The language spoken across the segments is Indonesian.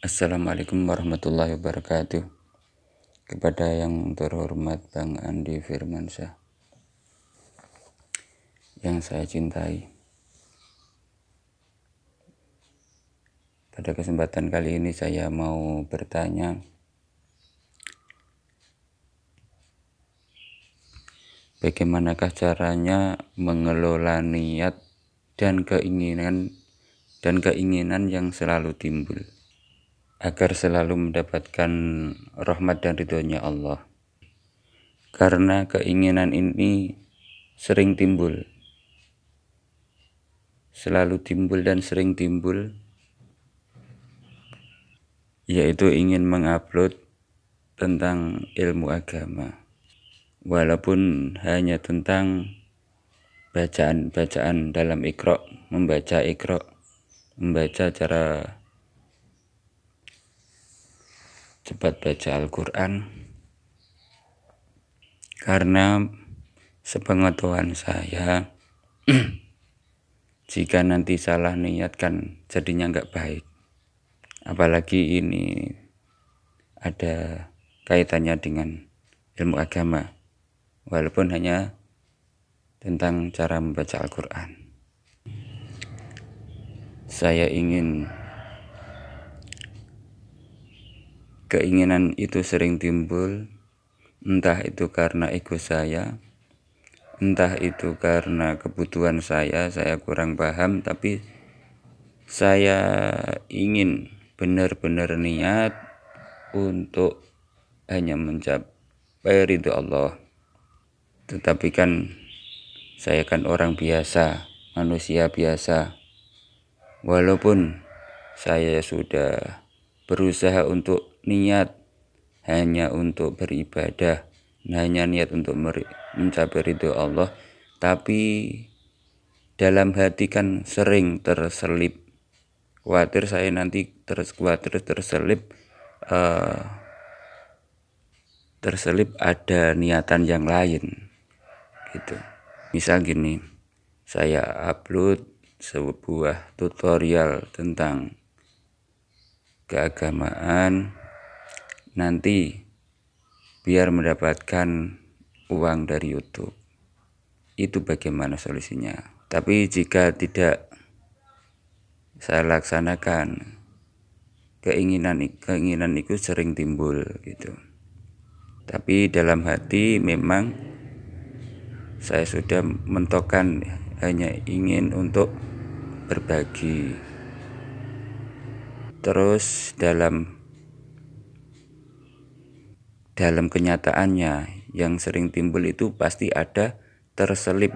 Assalamualaikum warahmatullahi wabarakatuh. Kepada yang terhormat Bang Andi Firmansyah Yang saya cintai. Pada kesempatan kali ini saya mau bertanya Bagaimanakah caranya mengelola niat dan keinginan dan keinginan yang selalu timbul agar selalu mendapatkan rahmat dan ridhonya Allah. Karena keinginan ini sering timbul, selalu timbul dan sering timbul, yaitu ingin mengupload tentang ilmu agama, walaupun hanya tentang bacaan-bacaan dalam ikro, membaca ikro, membaca cara cepat baca Al-Quran karena sepengetahuan saya jika nanti salah niatkan jadinya nggak baik apalagi ini ada kaitannya dengan ilmu agama walaupun hanya tentang cara membaca Al-Quran. Saya ingin keinginan itu sering timbul, entah itu karena ego saya, entah itu karena kebutuhan saya, saya kurang paham, tapi saya ingin benar-benar niat untuk hanya mencapai ridho Allah. Tetapi kan saya kan orang biasa, manusia biasa. Walaupun saya sudah berusaha untuk niat hanya untuk beribadah, hanya niat untuk mencapai ridho Allah, tapi dalam hati kan sering terselip. Khawatir saya nanti terus khawatir terselip uh, terselip ada niatan yang lain gitu. Misal gini saya upload sebuah tutorial tentang keagamaan nanti biar mendapatkan uang dari YouTube. Itu bagaimana solusinya. Tapi jika tidak saya laksanakan keinginan keinginan itu sering timbul gitu. Tapi dalam hati memang saya sudah mentokan hanya ingin untuk berbagi. Terus dalam dalam kenyataannya yang sering timbul itu pasti ada terselip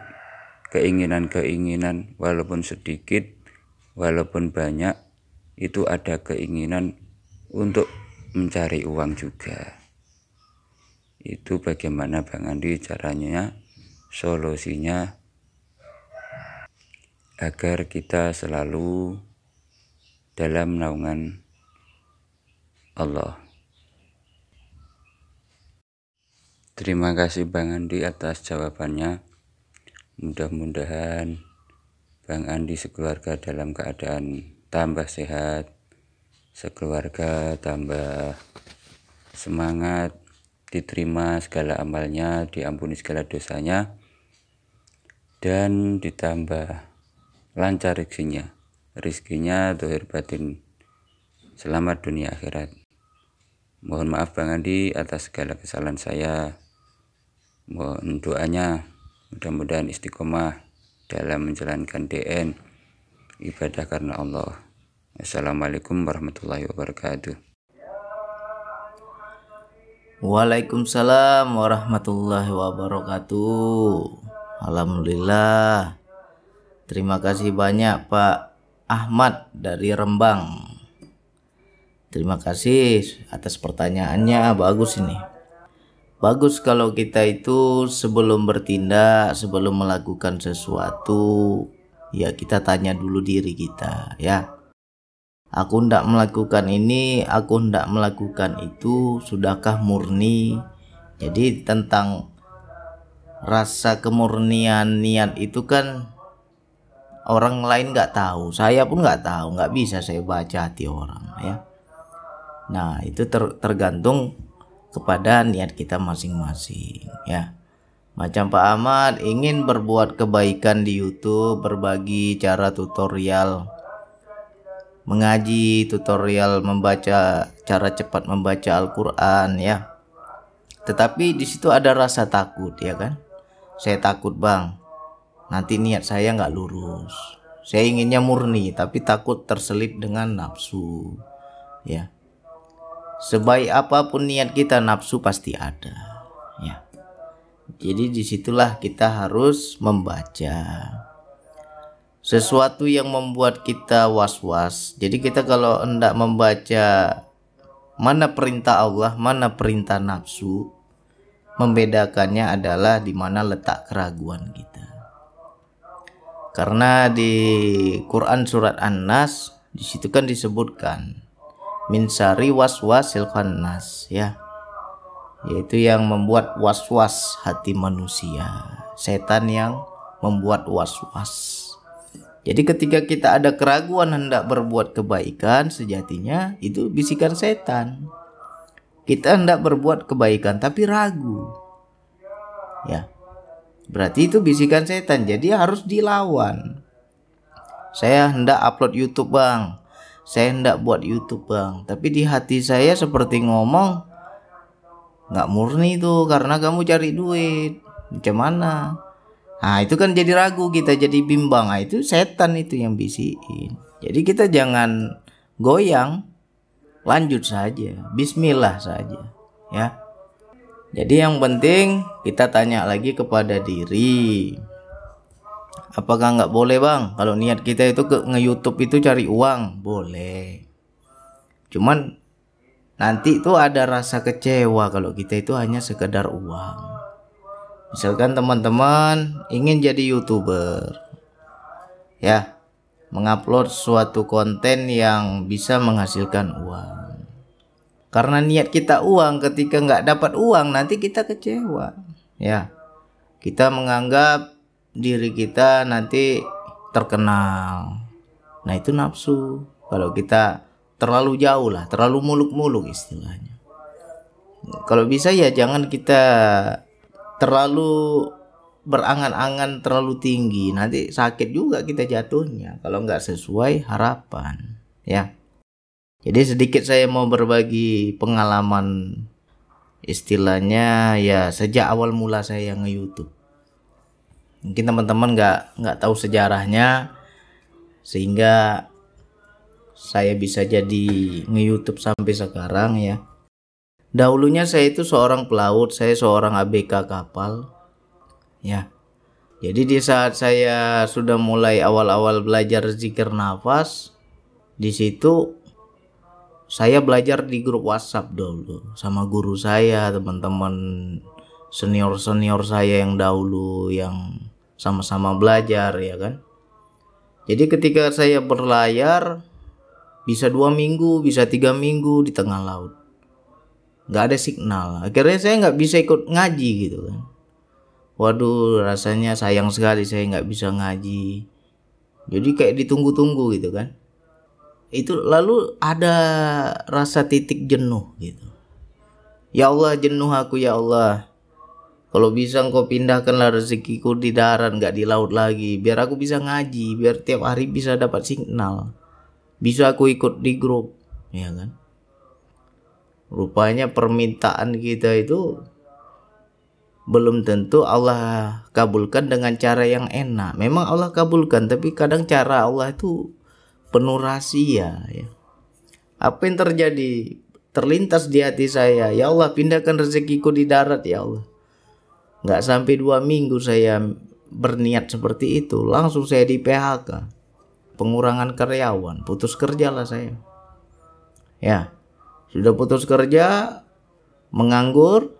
keinginan-keinginan walaupun sedikit walaupun banyak itu ada keinginan untuk mencari uang juga itu bagaimana Bang Andi caranya solusinya agar kita selalu dalam naungan Allah. Terima kasih Bang Andi atas jawabannya. Mudah-mudahan Bang Andi sekeluarga dalam keadaan tambah sehat, sekeluarga tambah semangat, diterima segala amalnya, diampuni segala dosanya, dan ditambah lancar rezekinya. Rezekinya dohir batin. Selamat dunia akhirat. Mohon maaf Bang Andi atas segala kesalahan saya mohon doanya mudah-mudahan istiqomah dalam menjalankan DN ibadah karena Allah Assalamualaikum warahmatullahi wabarakatuh Waalaikumsalam warahmatullahi wabarakatuh Alhamdulillah. Terima kasih banyak Pak Ahmad dari Rembang. Terima kasih atas pertanyaannya, bagus ini. Bagus kalau kita itu sebelum bertindak, sebelum melakukan sesuatu, ya kita tanya dulu diri kita, ya. Aku ndak melakukan ini, aku ndak melakukan itu, sudahkah murni? Jadi tentang rasa kemurnian niat itu kan orang lain nggak tahu saya pun nggak tahu nggak bisa saya baca hati orang ya Nah, itu ter- tergantung kepada niat kita masing-masing ya. Macam Pak Ahmad ingin berbuat kebaikan di YouTube, berbagi cara tutorial mengaji, tutorial membaca cara cepat membaca Al-Qur'an ya. Tetapi di situ ada rasa takut ya kan? Saya takut, Bang. Nanti niat saya nggak lurus. Saya inginnya murni tapi takut terselip dengan nafsu. Ya. Sebaik apa pun niat kita nafsu pasti ada. Ya. Jadi di situlah kita harus membaca sesuatu yang membuat kita was-was. Jadi kita kalau hendak membaca mana perintah Allah, mana perintah nafsu, membedakannya adalah di mana letak keraguan kita. Karena di Quran surat An-Nas di situ kan disebutkan min sari waswasil khannas ya. Yaitu yang membuat was-was hati manusia. Setan yang membuat was-was. Jadi ketika kita ada keraguan hendak berbuat kebaikan sejatinya itu bisikan setan. Kita hendak berbuat kebaikan tapi ragu. Ya. Berarti itu bisikan setan. Jadi harus dilawan. Saya hendak upload YouTube bang saya hendak buat YouTube bang. Tapi di hati saya seperti ngomong nggak murni tuh karena kamu cari duit. Macam mana? Nah itu kan jadi ragu kita jadi bimbang. Nah, itu setan itu yang bisikin. Jadi kita jangan goyang. Lanjut saja. Bismillah saja ya. Jadi yang penting kita tanya lagi kepada diri apakah nggak boleh bang? Kalau niat kita itu ke nge YouTube itu cari uang boleh. Cuman nanti itu ada rasa kecewa kalau kita itu hanya sekedar uang. Misalkan teman-teman ingin jadi youtuber ya mengupload suatu konten yang bisa menghasilkan uang. Karena niat kita uang ketika nggak dapat uang nanti kita kecewa ya. Kita menganggap diri kita nanti terkenal nah itu nafsu kalau kita terlalu jauh lah, terlalu muluk-muluk istilahnya. Kalau bisa ya jangan kita terlalu berangan-angan terlalu tinggi, nanti sakit juga kita jatuhnya kalau nggak sesuai harapan, ya. Jadi sedikit saya mau berbagi pengalaman istilahnya ya sejak awal mula saya nge-YouTube. Mungkin teman-teman nggak nggak tahu sejarahnya sehingga saya bisa jadi nge-youtube sampai sekarang ya. Dahulunya saya itu seorang pelaut saya seorang ABK kapal ya. Jadi di saat saya sudah mulai awal-awal belajar zikir nafas di situ saya belajar di grup WhatsApp dulu sama guru saya teman-teman senior-senior saya yang dahulu yang sama-sama belajar ya kan? Jadi ketika saya berlayar bisa dua minggu bisa tiga minggu di tengah laut. Nggak ada signal. Akhirnya saya nggak bisa ikut ngaji gitu kan. Waduh rasanya sayang sekali saya nggak bisa ngaji. Jadi kayak ditunggu-tunggu gitu kan. Itu lalu ada rasa titik jenuh gitu. Ya Allah jenuh aku ya Allah kalau bisa engkau pindahkanlah rezekiku di darat nggak di laut lagi. Biar aku bisa ngaji biar tiap hari bisa dapat signal. Bisa aku ikut di grup ya kan? Rupanya permintaan kita itu belum tentu Allah kabulkan dengan cara yang enak. Memang Allah kabulkan tapi kadang cara Allah itu penuh rahasia ya. Apa yang terjadi? Terlintas di hati saya. Ya Allah pindahkan rezekiku di darat ya Allah nggak sampai dua minggu saya berniat seperti itu langsung saya di PHK pengurangan karyawan, putus kerja lah saya. Ya, sudah putus kerja, menganggur,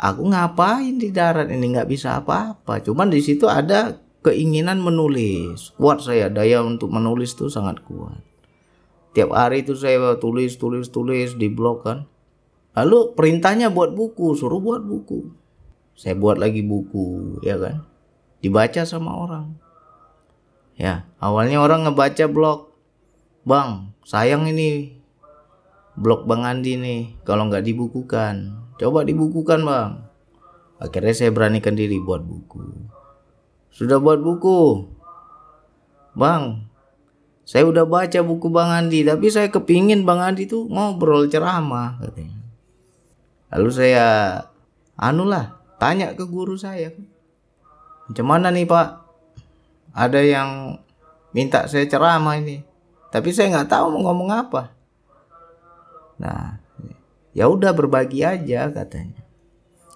aku ngapain di darat ini nggak bisa apa-apa. Cuman di situ ada keinginan menulis, kuat saya daya untuk menulis tuh sangat kuat. Tiap hari itu saya tulis, tulis, tulis di blog kan. Lalu perintahnya buat buku, suruh buat buku. Saya buat lagi buku, ya kan? Dibaca sama orang. Ya, awalnya orang ngebaca blog. Bang, sayang ini blog Bang Andi nih kalau nggak dibukukan. Coba dibukukan bang. Akhirnya saya beranikan diri buat buku. Sudah buat buku? Bang saya udah baca buku Bang Andi tapi saya kepingin Bang Andi tuh ngobrol ceramah lalu saya anu lah tanya ke guru saya macam mana nih pak ada yang minta saya ceramah ini tapi saya nggak tahu mau ngomong apa Nah, ya udah berbagi aja katanya.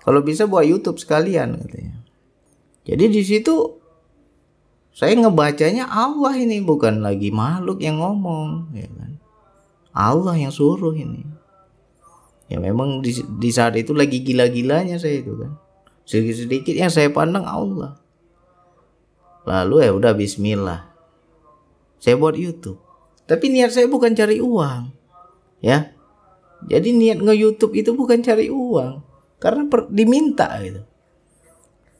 Kalau bisa buat YouTube sekalian katanya. Jadi di situ saya ngebacanya Allah ini bukan lagi makhluk yang ngomong, ya kan? Allah yang suruh ini. Ya memang di, di saat itu lagi gila-gilanya saya itu kan. Sedikit-sedikit yang saya pandang Allah. Lalu ya udah bismillah. Saya buat YouTube. Tapi niat saya bukan cari uang. Ya, jadi niat nge-YouTube itu bukan cari uang, karena per, diminta gitu.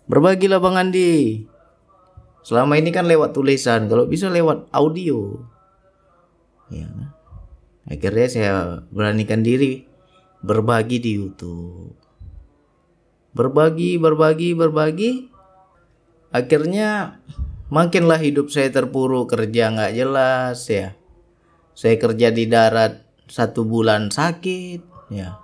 Berbagilah Bang Andi. Selama ini kan lewat tulisan, kalau bisa lewat audio. Ya. Akhirnya saya beranikan diri berbagi di YouTube. Berbagi, berbagi, berbagi. Akhirnya makinlah hidup saya terpuruk kerja nggak jelas ya. Saya kerja di darat satu bulan sakit ya.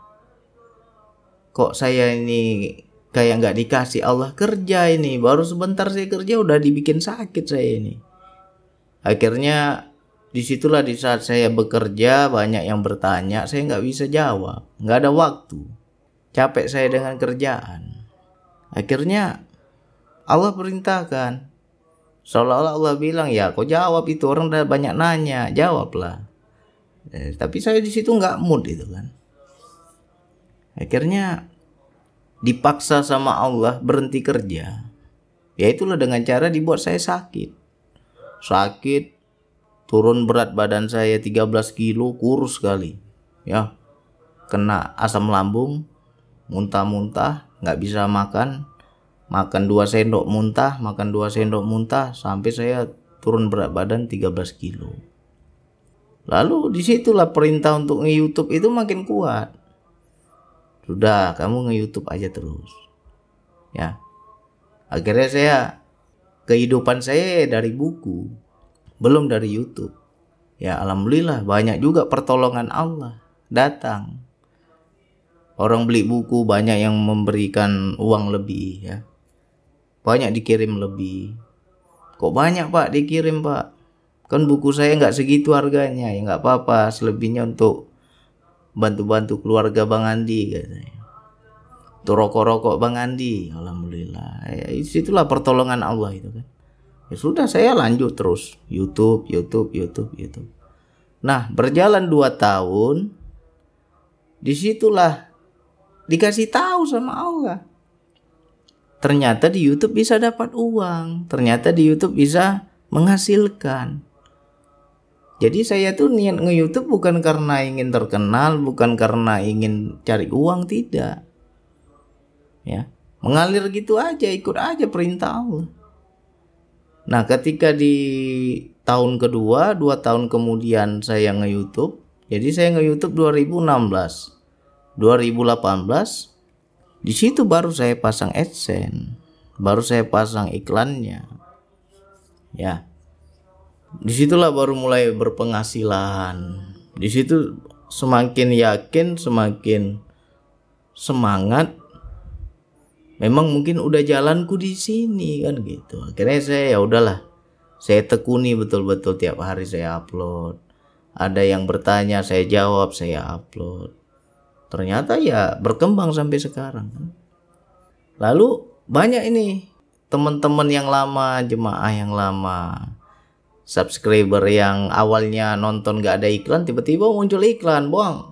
Kok saya ini kayak nggak dikasih Allah kerja ini? Baru sebentar saya kerja udah dibikin sakit saya ini. Akhirnya di situlah di saat saya bekerja banyak yang bertanya saya nggak bisa jawab. Nggak ada waktu capek saya dengan kerjaan. Akhirnya Allah perintahkan. Seolah-olah Allah bilang ya kau jawab itu orang udah banyak nanya. Jawablah. Eh, tapi saya di situ nggak mood itu kan. Akhirnya dipaksa sama Allah berhenti kerja. Ya itulah dengan cara dibuat saya sakit. Sakit turun berat badan saya 13 kilo kurus sekali. Ya kena asam lambung muntah-muntah nggak bisa makan makan dua sendok muntah makan dua sendok muntah sampai saya turun berat badan 13 kilo Lalu di situlah perintah untuk nge-youtube itu makin kuat. Sudah, kamu nge-youtube aja terus. Ya. Akhirnya saya kehidupan saya dari buku, belum dari YouTube. Ya alhamdulillah banyak juga pertolongan Allah datang. Orang beli buku banyak yang memberikan uang lebih ya. Banyak dikirim lebih. Kok banyak Pak dikirim Pak? kan buku saya nggak segitu harganya ya nggak apa-apa selebihnya untuk bantu-bantu keluarga Bang Andi katanya untuk rokok-rokok Bang Andi Alhamdulillah ya, itulah pertolongan Allah itu kan ya sudah saya lanjut terus YouTube YouTube YouTube YouTube nah berjalan dua tahun di situlah dikasih tahu sama Allah ternyata di YouTube bisa dapat uang ternyata di YouTube bisa menghasilkan jadi saya tuh niat nge-youtube bukan karena ingin terkenal, bukan karena ingin cari uang, tidak. Ya, mengalir gitu aja, ikut aja perintah Allah. Nah, ketika di tahun kedua, dua tahun kemudian saya nge-youtube, jadi saya nge-youtube 2016. 2018 di situ baru saya pasang AdSense, baru saya pasang iklannya. Ya, di situlah baru mulai berpenghasilan. Di situ semakin yakin semakin semangat memang mungkin udah jalanku di sini kan gitu. Akhirnya saya ya udahlah saya tekuni betul-betul tiap hari saya upload. Ada yang bertanya saya jawab saya upload ternyata ya berkembang sampai sekarang. Lalu banyak ini teman-teman yang lama jemaah yang lama subscriber yang awalnya nonton gak ada iklan tiba-tiba muncul iklan bohong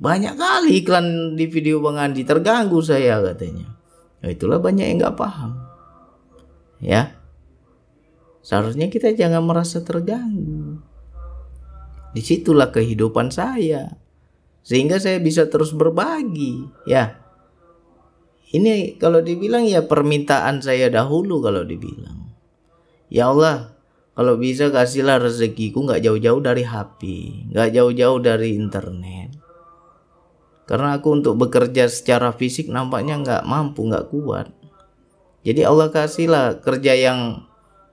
banyak kali iklan di video Bang Andi terganggu saya katanya. Nah, itulah banyak yang gak paham. Ya. Seharusnya kita jangan merasa terganggu. Di situlah kehidupan saya sehingga saya bisa terus berbagi ya. Ini kalau dibilang ya permintaan saya dahulu kalau dibilang. Ya Allah kalau bisa kasihlah rezekiku nggak jauh-jauh dari HP, nggak jauh-jauh dari internet. karena aku untuk bekerja secara fisik nampaknya nggak mampu nggak kuat. Jadi Allah kasihlah kerja yang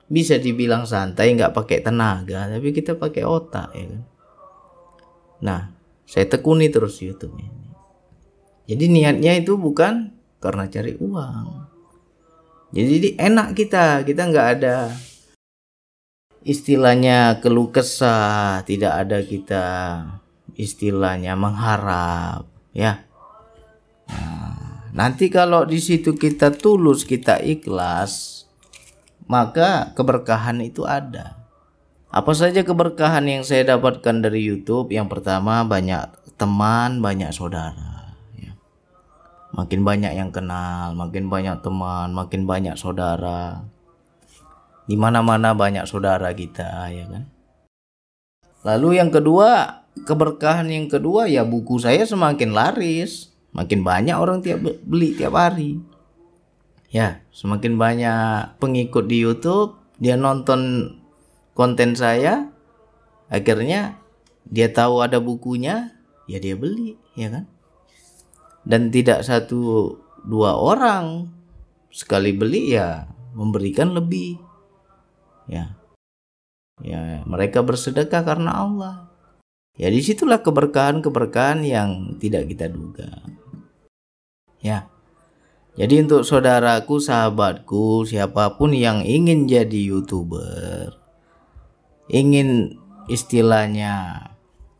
bisa dibilang santai nggak pakai tenaga tapi kita pakai otak ya kan? Nah saya tekuni terus YouTube ini. Jadi niatnya itu bukan karena cari uang. Jadi enak kita. Kita nggak ada istilahnya keluh kesah tidak ada kita istilahnya mengharap ya. Nah, nanti kalau di situ kita tulus kita ikhlas maka keberkahan itu ada apa saja keberkahan yang saya dapatkan dari YouTube? Yang pertama banyak teman banyak saudara ya. makin banyak yang kenal makin banyak teman makin banyak saudara. Di mana-mana banyak saudara kita ya kan? Lalu yang kedua keberkahan yang kedua ya buku saya semakin laris. Makin banyak orang tiap beli tiap hari. Ya semakin banyak pengikut di YouTube dia nonton konten saya akhirnya dia tahu ada bukunya ya dia beli ya kan dan tidak satu dua orang sekali beli ya memberikan lebih ya ya mereka bersedekah karena Allah Ya di situlah keberkahan-keberkahan yang tidak kita duga. Ya. Jadi untuk saudaraku, sahabatku, siapa pun yang ingin jadi youtuber, ingin istilahnya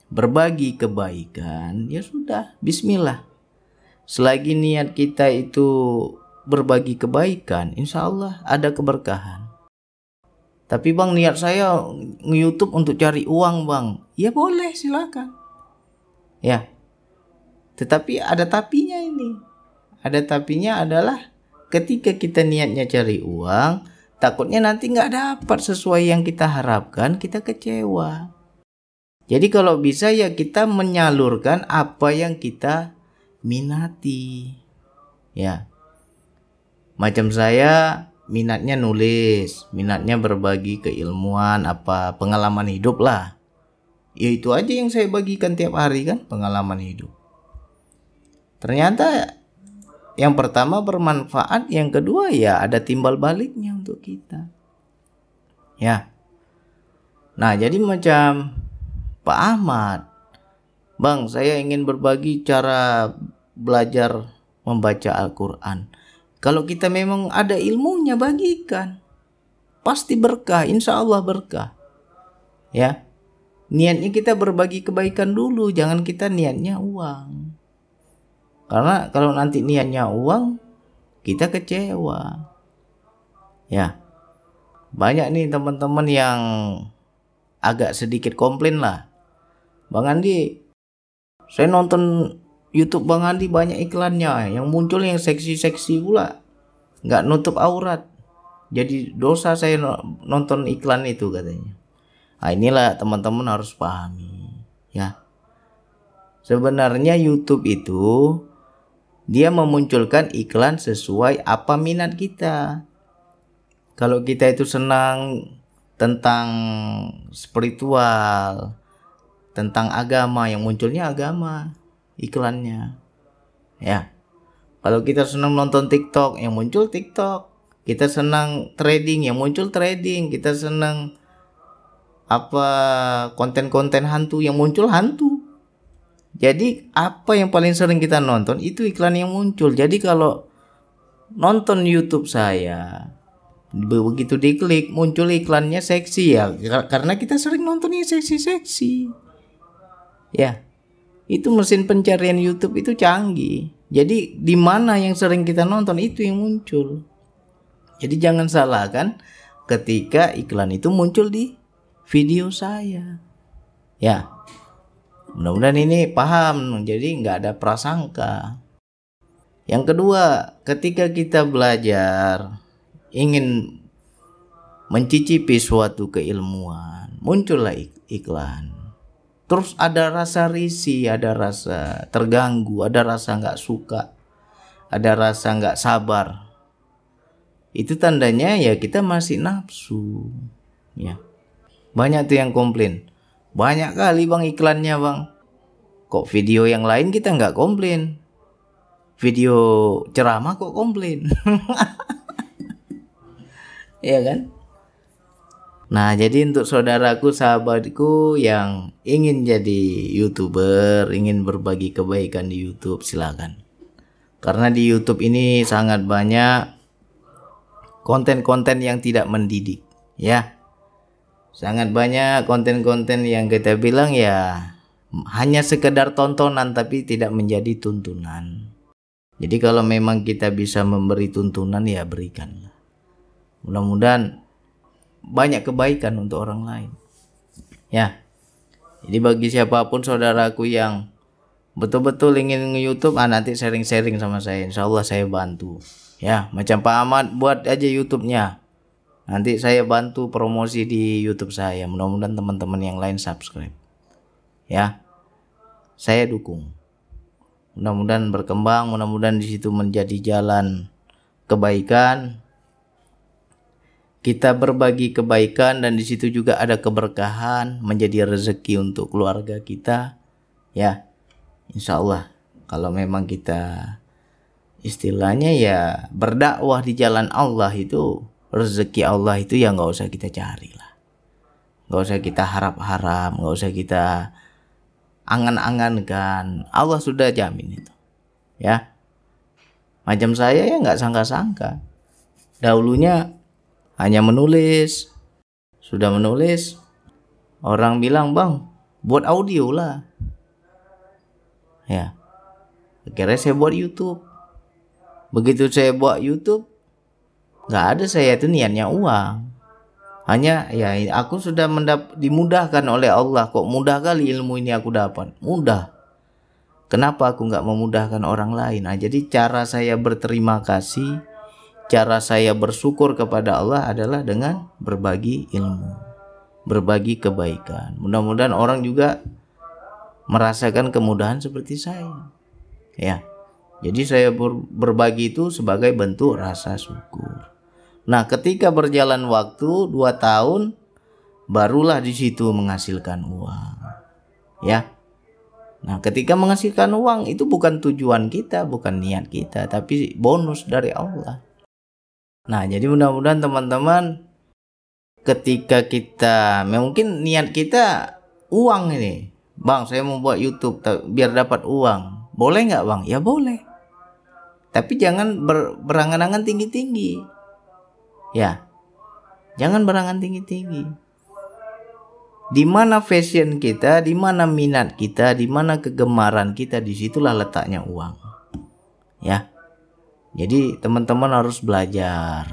berbagi kebaikan, ya sudah, Bismillah. Selagi niat kita itu berbagi kebaikan, insya Allah ada keberkahan. Tapi bang niat saya nge-youtube untuk cari uang bang. Ya boleh silakan. Ya. Tetapi ada tapinya ini. Ada tapinya adalah ketika kita niatnya cari uang, takutnya nanti nggak dapat sesuai yang kita harapkan, kita kecewa. Jadi kalau bisa ya kita menyalurkan apa yang kita minati. Ya. Macam saya minatnya nulis, minatnya berbagi keilmuan, apa pengalaman hidup lah. Ya itu aja yang saya bagikan tiap hari kan, pengalaman hidup. Ternyata yang pertama bermanfaat, yang kedua ya ada timbal baliknya untuk kita. Ya. Nah, jadi macam Pak Ahmad, Bang, saya ingin berbagi cara belajar membaca Al-Qur'an kalau kita memang ada ilmunya bagikan. Pasti berkah, insya Allah berkah. Ya, niatnya kita berbagi kebaikan dulu, jangan kita niatnya uang. Karena kalau nanti niatnya uang, kita kecewa. Ya, banyak nih teman-teman yang agak sedikit komplain lah. Bang Andi, saya nonton YouTube Bang Andi banyak iklannya. Yang muncul yang seksi-seksi pula. Nggak nutup aurat. Jadi dosa saya nonton iklan itu katanya. Nah inilah teman-teman harus pahami ya. Sebenarnya YouTube itu dia memunculkan iklan sesuai apa minat kita kalau kita itu senang tentang spiritual tentang agama yang munculnya agama iklannya. Ya. Kalau kita senang nonton TikTok, yang muncul TikTok. Kita senang trading, yang muncul trading. Kita senang apa konten-konten hantu yang muncul hantu. Jadi apa yang paling sering kita nonton itu iklan yang muncul. Jadi kalau nonton YouTube saya begitu diklik muncul iklannya seksi ya karena kita sering nontonnya seksi-seksi. Ya itu mesin pencarian YouTube itu canggih. Jadi di mana yang sering kita nonton itu yang muncul. Jadi jangan salahkan ketika iklan itu muncul di video saya. Ya, mudah-mudahan ini paham. Jadi nggak ada prasangka. Yang kedua, ketika kita belajar ingin mencicipi suatu keilmuan, muncullah iklan terus ada rasa risih, ada rasa terganggu, ada rasa nggak suka, ada rasa nggak sabar. Itu tandanya ya kita masih nafsu. Ya. Banyak tuh yang komplain. Banyak kali bang iklannya bang. kok video yang lain kita nggak komplain video ceramah kok komplain ya kan Nah, jadi untuk saudaraku, sahabatku yang ingin jadi YouTuber, ingin berbagi kebaikan di YouTube, silakan. Karena di YouTube ini sangat banyak konten-konten yang tidak mendidik, ya. Sangat banyak konten-konten yang kita bilang ya hanya sekedar tontonan tapi tidak menjadi tuntunan. Jadi kalau memang kita bisa memberi tuntunan ya berikanlah. Mudah-mudahan banyak kebaikan untuk orang lain. Ya. Jadi bagi siapa pun saudaraku yang betul-betul ingin nge-YouTube, ah nanti sharing-sharing sama saya. Insya Allah saya bantu. Ya, macam Pak Ahmad buat aja YouTube-nya. Nanti saya bantu promosi di YouTube saya. Mudah-mudahan teman-teman yang lain subscribe. Ya. Saya dukung. Mudah-mudahan berkembang, mudah-mudahan di situ menjadi jalan kebaikan, kita berbagi kebaikan dan di situ juga ada keberkahan menjadi rezeki untuk keluarga kita ya insya Allah kalau memang kita istilahnya ya berdakwah di jalan Allah itu rezeki Allah itu ya nggak usah kita cari lah nggak usah kita harap-harap nggak usah kita angan-angankan Allah sudah jamin itu ya macam saya ya nggak sangka-sangka dahulunya hanya menulis. Sudah menulis, orang bilang, "Bang, buat audio lah." Ya. Akhirnya saya buat YouTube. Begitu saya buat YouTube, nggak ada saya itu niatnya uang. Hanya ya aku sudah mendap dimudahkan oleh Allah kok mudah kali ilmu ini aku dapat. Mudah. Kenapa aku nggak memudahkan orang lain? Nah, jadi cara saya berterima kasih cara saya bersyukur kepada Allah adalah dengan berbagi ilmu, berbagi kebaikan. Mudah-mudahan orang juga merasakan kemudahan seperti saya. Ya. Jadi saya berbagi itu sebagai bentuk rasa syukur. Nah, ketika berjalan waktu dua tahun barulah di situ menghasilkan uang. Ya. Nah, ketika menghasilkan uang itu bukan tujuan kita, bukan niat kita, tapi bonus dari Allah. Nah, jadi mudah-mudahan teman-teman ketika kita mungkin niat kita uang ini. Bang, saya mau buat YouTube biar dapat uang. Boleh nggak, Bang? Ya boleh. Tapi jangan ber, berangan-angan tinggi-tinggi. Ya. Jangan berangan tinggi-tinggi. Di mana fashion kita, di mana minat kita, di mana kegemaran kita, di situlah letaknya uang. Ya. Jadi teman-teman harus belajar.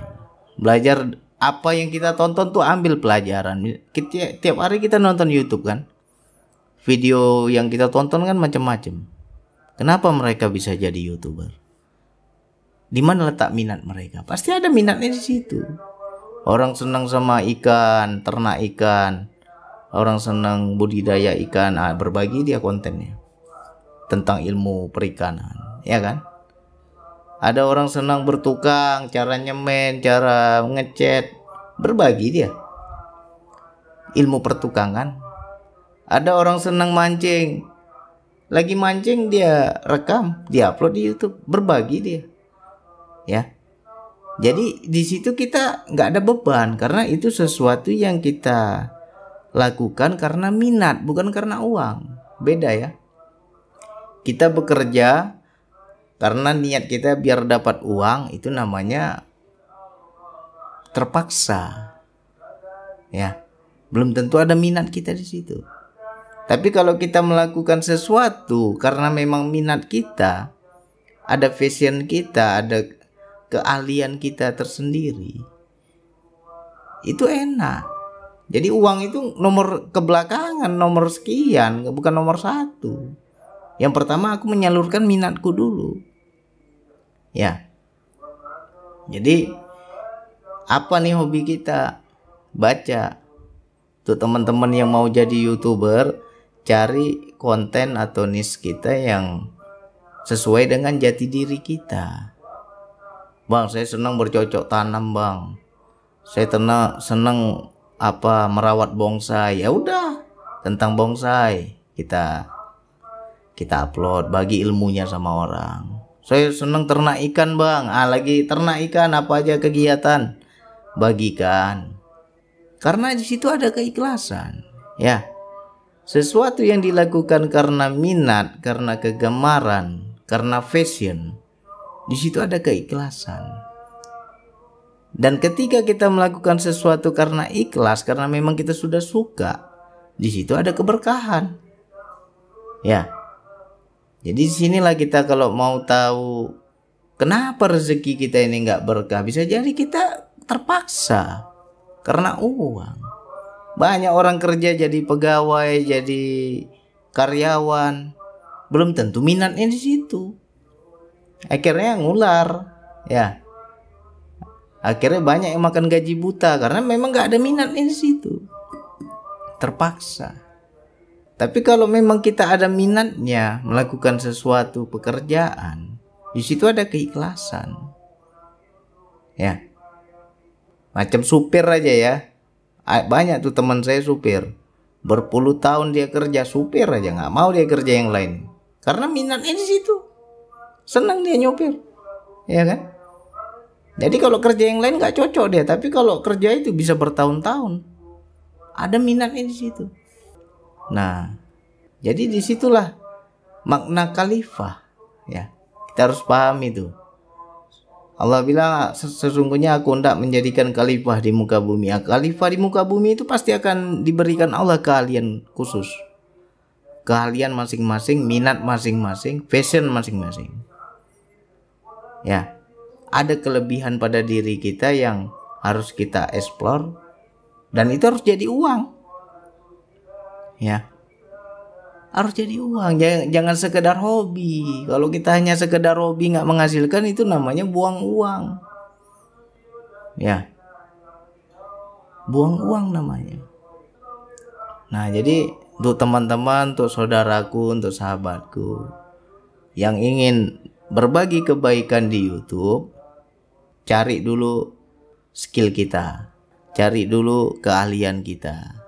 Belajar apa yang kita tonton tuh ambil pelajaran. Kita, tiap hari kita nonton YouTube kan. Video yang kita tonton kan macam-macam. Kenapa mereka bisa jadi YouTuber? Di mana letak minat mereka? Pasti ada minatnya di situ. Orang senang sama ikan, ternak ikan. Orang senang budidaya ikan, ah, berbagi dia kontennya tentang ilmu perikanan, ya kan? Ada orang senang bertukang, cara nyemen, cara ngecat, berbagi dia. Ilmu pertukangan. Ada orang senang mancing. Lagi mancing dia rekam, dia upload di YouTube, berbagi dia. Ya. Jadi di situ kita nggak ada beban karena itu sesuatu yang kita lakukan karena minat bukan karena uang. Beda ya. Kita bekerja karena niat kita biar dapat uang itu namanya terpaksa. Ya. Belum tentu ada minat kita di situ. Tapi kalau kita melakukan sesuatu karena memang minat kita, ada fashion kita, ada keahlian kita tersendiri. Itu enak. Jadi uang itu nomor kebelakangan, nomor sekian, bukan nomor satu. Yang pertama aku menyalurkan minatku dulu. Ya. Jadi apa nih hobi kita? Baca. Tuh teman-teman yang mau jadi YouTuber, cari konten atau niche kita yang sesuai dengan jati diri kita. Bang, saya senang bercocok tanam, Bang. Saya tenang senang apa merawat bonsai. Ya udah, tentang bonsai kita kita upload bagi ilmunya sama orang. Saya seneng ternak ikan bang. Ah lagi ternak ikan apa aja kegiatan? Bagikan. Karena di situ ada keikhlasan ya. Sesuatu yang dilakukan karena minat karena kegemaran karena fashion di situ ada keikhlasan dan ketika kita melakukan sesuatu karena ikhlas, karena memang kita sudah suka, di situ ada keberkahan. Ya. Jadi sinilah kita kalau mau tahu kenapa rezeki kita ini nggak berkah, bisa jadi kita terpaksa karena uang. Banyak orang kerja jadi pegawai, jadi karyawan, belum tentu minatnya di situ. Akhirnya ngular, ya. Akhirnya banyak yang makan gaji buta karena memang nggak ada minatnya di situ. Terpaksa. Tapi kalau memang kita ada minatnya melakukan sesuatu pekerjaan di situ ada keikhlasan. Ya. Macam supir aja ya. Banyak tuh teman saya supir. Berpuluh tahun dia kerja supir aja nggak mau dia kerja yang lain. Karena minatnya di situ senang dia nyopir ya kan jadi kalau kerja yang lain nggak cocok dia, tapi kalau kerja itu bisa bertahun-tahun. Ada minatnya di situ. Nah, jadi di situlah makna khalifah. Ya, kita harus paham itu. Allah bilang sesungguhnya aku tidak menjadikan khalifah di muka bumi. Ya, khalifah di muka bumi itu pasti akan diberikan Allah keahlian khusus. Keahlian masing-masing, minat masing-masing, fashion masing-masing. Ya, ada kelebihan pada diri kita yang harus kita explore dan itu harus jadi uang. Ya. Harus jadi uang. Jangan, jangan sekedar hobi. Kalau kita hanya sekedar hobi nggak menghasilkan itu namanya buang uang. Ya. Buang uang namanya. Nah jadi untuk teman-teman untuk saudaraku untuk sahabatku yang ingin berbagi kebaikan di YouTube cari dulu skill kita, cari dulu keahlian kita,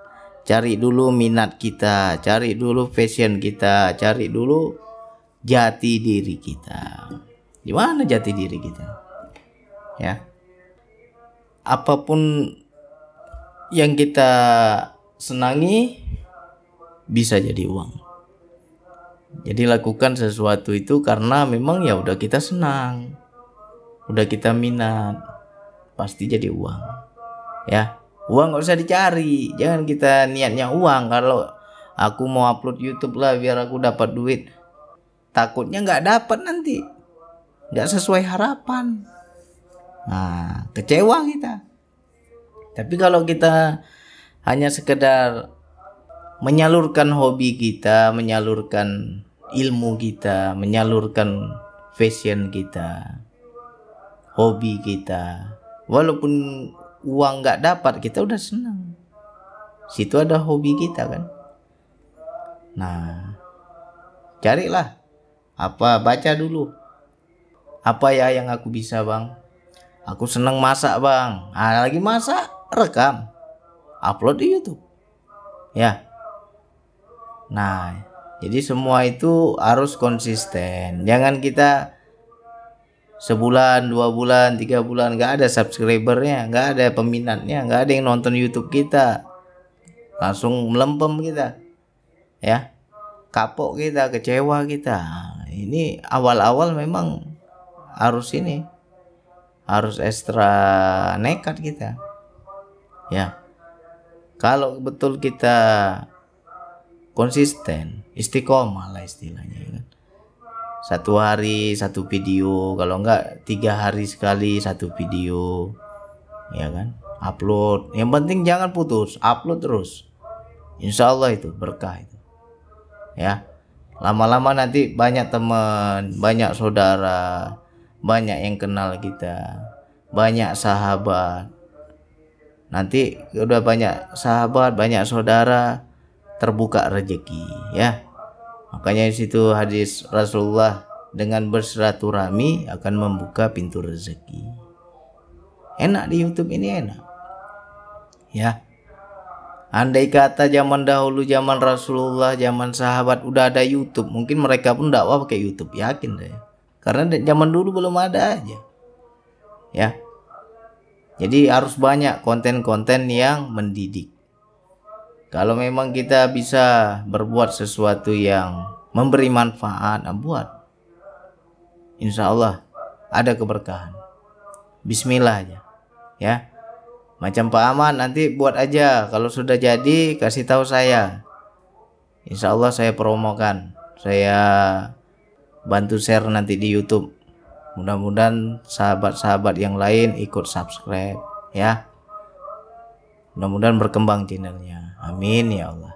cari dulu minat kita, cari dulu fashion kita, cari dulu jati diri kita. Di mana jati diri kita? Ya. Apa pun yang kita senangi bisa jadi uang. Jadi lakukan sesuatu itu karena memang ya udah kita senang. Udah kita minat. Pasti jadi uang. Ya uang nggak usah dicari. Jangan kita niatnya uang. Kalau aku mau upload YouTube lah biar aku dapat duit. Takutnya nggak dapat nanti. Nggak sesuai harapan. Nah kecewa kita. Tapi kalau kita hanya sekedar menyalurkan hobi kita menyalurkan ilmu kita menyalurkan fashion kita hobi kita. Walaupun uang nggak dapat kita udah senang. Situ ada hobi kita kan? Nah carilah. Apa baca dulu. Apa ya yang aku bisa bang? Aku senang masak bang. Ah lagi masak rekam. Upload di YouTube. Ya. Nah jadi semua itu harus konsisten. Jangan kita sebulan dua bulan tiga bulan nggak ada subscribernya nggak ada peminatnya nggak ada yang nonton YouTube kita. Langsung melempem kita ya. Kapok kita kecewa kita. Ini awal-awal memang harus ini harus ekstra nekat kita ya. Kalau betul kita konsisten istiqomah lah istilahnya ya kan? Satu hari satu video kalau enggak tiga hari sekali satu video ya kan? Upload. Yang penting jangan putus upload terus. Insya Allah itu berkah itu. Ya. Lama-lama nanti banyak teman banyak saudara banyak yang kenal kita banyak sahabat. Nanti udah banyak sahabat banyak saudara terbuka rezeki ya Makanya di situ hadis Rasulullah dengan bersilaturahmi akan membuka pintu rezeki. Enak di YouTube ini enak. Ya. Andai kata zaman dahulu, zaman Rasulullah, zaman sahabat udah ada YouTube, mungkin mereka pun dakwah pakai YouTube, yakin deh. Karena zaman dulu belum ada aja. Ya. Jadi harus banyak konten-konten yang mendidik. Kalau memang kita bisa berbuat sesuatu yang memberi manfaat, nah buat. Insya Allah ada keberkahan. Bismillah aja. Ya macam Pak Aman nanti buat aja kalau sudah jadi kasih tahu saya Insya Allah saya promokan saya bantu share nanti di YouTube mudah-mudahan sahabat-sahabat yang lain ikut subscribe ya mudah-mudahan berkembang channelnya amin ya Allah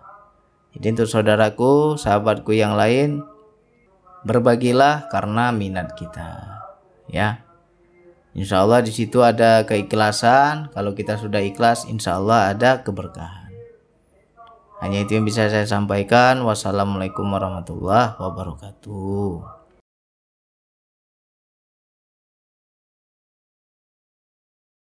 jadi untuk saudaraku sahabatku yang lain berbagilah karena minat kita ya Insya Allah di situ ada keikhlasan. Kalau kita sudah ikhlas, insya Allah ada keberkahan. Hanya itu yang bisa saya sampaikan. Wassalamualaikum warahmatullahi wabarakatuh.